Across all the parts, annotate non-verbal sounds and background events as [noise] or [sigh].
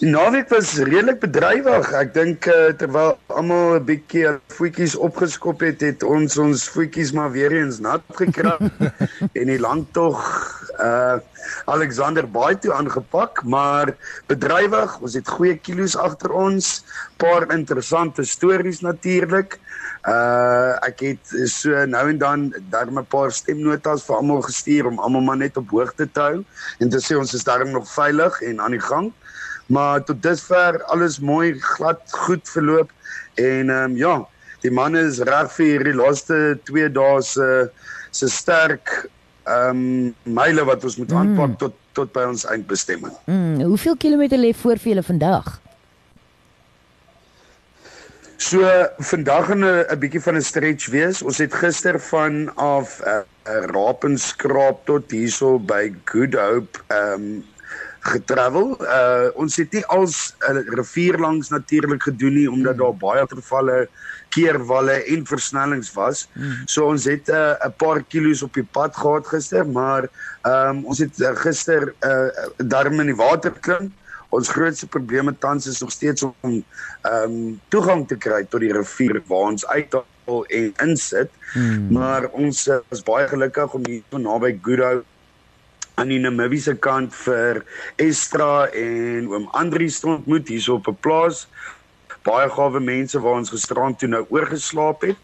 Die naweek was redelik bedrywig. Ek dink uh, terwyl almal 'n bietjie voetjies opgeskop het, het ons ons voetjies maar weer eens nat gekry [laughs] en die langtog uh Alexander Baai toe aangepak, maar bedrywig. Ons het goeie kilos agter ons, paar interessante stories natuurlik. Uh ek het so nou en dan dan 'n paar stemnotas vir almal gestuur om almal maar net op hoogte te hou en te sê ons is darm nog veilig en aan die gang. Maar tot dusver alles mooi glad goed verloop en ehm um, ja, die manne is reg vir hierdie laaste 2 dae se se sterk ehm um, myle wat ons moet aanpak mm. tot tot by ons eindbestemming. Mm, hoeveel kilometer lê voor vir julle vandag? So vandag gaan 'n 'n bietjie van 'n stretch wees. Ons het gister van af 'n uh, uh, Rapenskraap tot hierso by Good Hope ehm um, getravel. Uh ons het nie als 'n uh, rivier langs natuurlik gedoen nie omdat daar baie tervalle keerwalle en versnellings was. So ons het 'n uh, paar kilos op die pad gehad gister, maar ehm um, ons het uh, gister 'n uh, darm in die water klim. Ons grootste probleme tans is nog steeds om ehm um, toegang te kry tot die rivier waar ons uithaal en insit. Hmm. Maar ons uh, is baie gelukkig om hier naby Goodhoe aan die Namibiese kant vir Estra en oom Andri stond moet hier op 'n plaas. Baie gawe mense waar ons gisterand toe nou oorgeslaap het.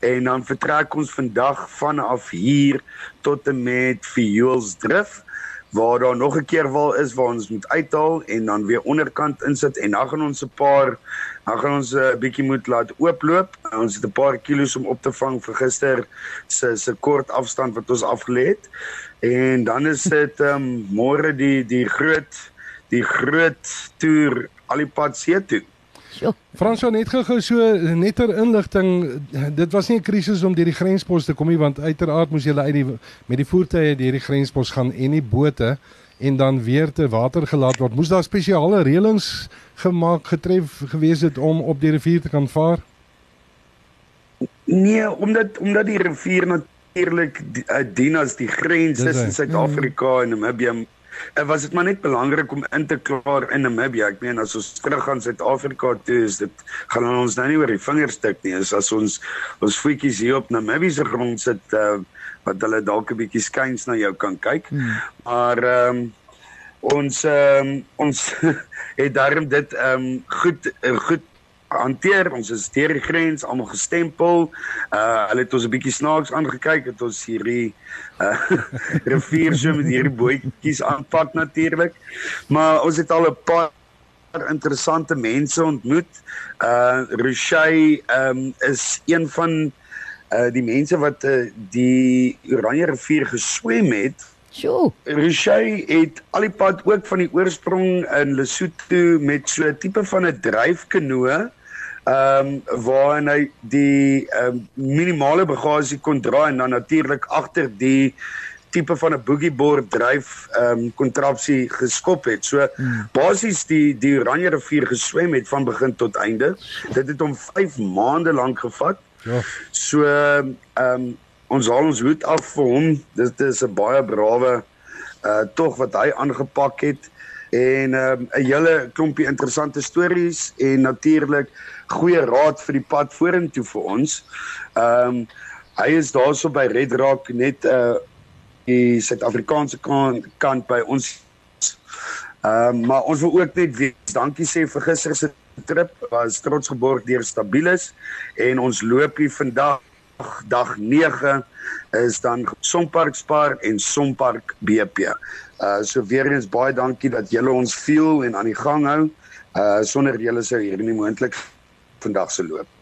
En dan vertrek ons vandag vanaf hier tot en met Fuelsdrift waar daar nog 'n keer wal is waar ons moet uithaal en dan weer onderkant insit en dan gaan ons 'n paar dan gaan ons 'n uh, bietjie moet laat ooploop. Ons het 'n paar kilos om op te vang vir gister se se kort afstand wat ons afgelê het. En dan is dit [laughs] ehm um, môre die die groot die groot toer al die pad see toe. Fransjo net gou so netter inligting. Dit was nie 'n krisis om deur die grenspos te kom nie want uiteraard moes jy uit die met die voertuie deur die grenspos gaan en die bote en dan weer te water gelaat word. Moes daar spesiale reëlings gemaak getref gewees het om op die rivier te kan vaar? Nee omdat omdat die rivier natuurlik uh, dien as die grens tussen Suid-Afrika en Namibië En was dit maar net belangrik om in te klaar in Namibia. Ek meen as ons terug gaan Suid-Afrika toe, is dit gaan ons nou nie oor die vingers tik nie. Is as ons ons voetjies hier op Namibië se grond sit uh, wat hulle dalk 'n bietjie skuins na jou kan kyk. Hmm. Maar ehm um, ons ehm um, ons [laughs] het daarom dit ehm um, goed uh, goed hanteer. Ons is deur die grens almal gestempel. Uh hulle het ons 'n bietjie snaaks aangekyk het ons hierdie uh [laughs] rivier so met hierdie bootjies aanpak natuurlik. Maar ons het al 'n paar interessante mense ontmoet. Uh Rochey um is een van uh die mense wat uh, die Oranje rivier geswem het. Sjoe. Rochey het al die pad ook van die oorsprong in Lesotho met so 'n tipe van 'n dryfkanoe ehm um, waarin hy die ehm um, minimale bagasie kon dra en dan natuurlik agter die tipe van 'n boogieboard dryf ehm um, kontrapsie geskop het. So hmm. basies die die Oranje rivier geswem het van begin tot einde. Dit het hom 5 maande lank gevat. Ja. So ehm um, ons haal ons hoed af vir hom. Dit is 'n baie brawe uh tog wat hy aangepak het en ehm, 'n um, hele klompie interessante stories en natuurlik goeie raad vir die pad vorentoe vir ons. Ehm um, hy is daarso by Red Rock net uh die Suid-Afrikaanse kant, kant by ons. Ehm um, maar ons wil ook net weer dankie sê vir gister se trip. Was trots geborg deur Stabilis en ons loop hier vandag dag 9 is dan Sonpark Spar en Sonpark BP. Uh so weer eens baie dankie dat julle ons veel en aan die gang hou. Uh sonder julle sou hier nie moontlik vandag se loop.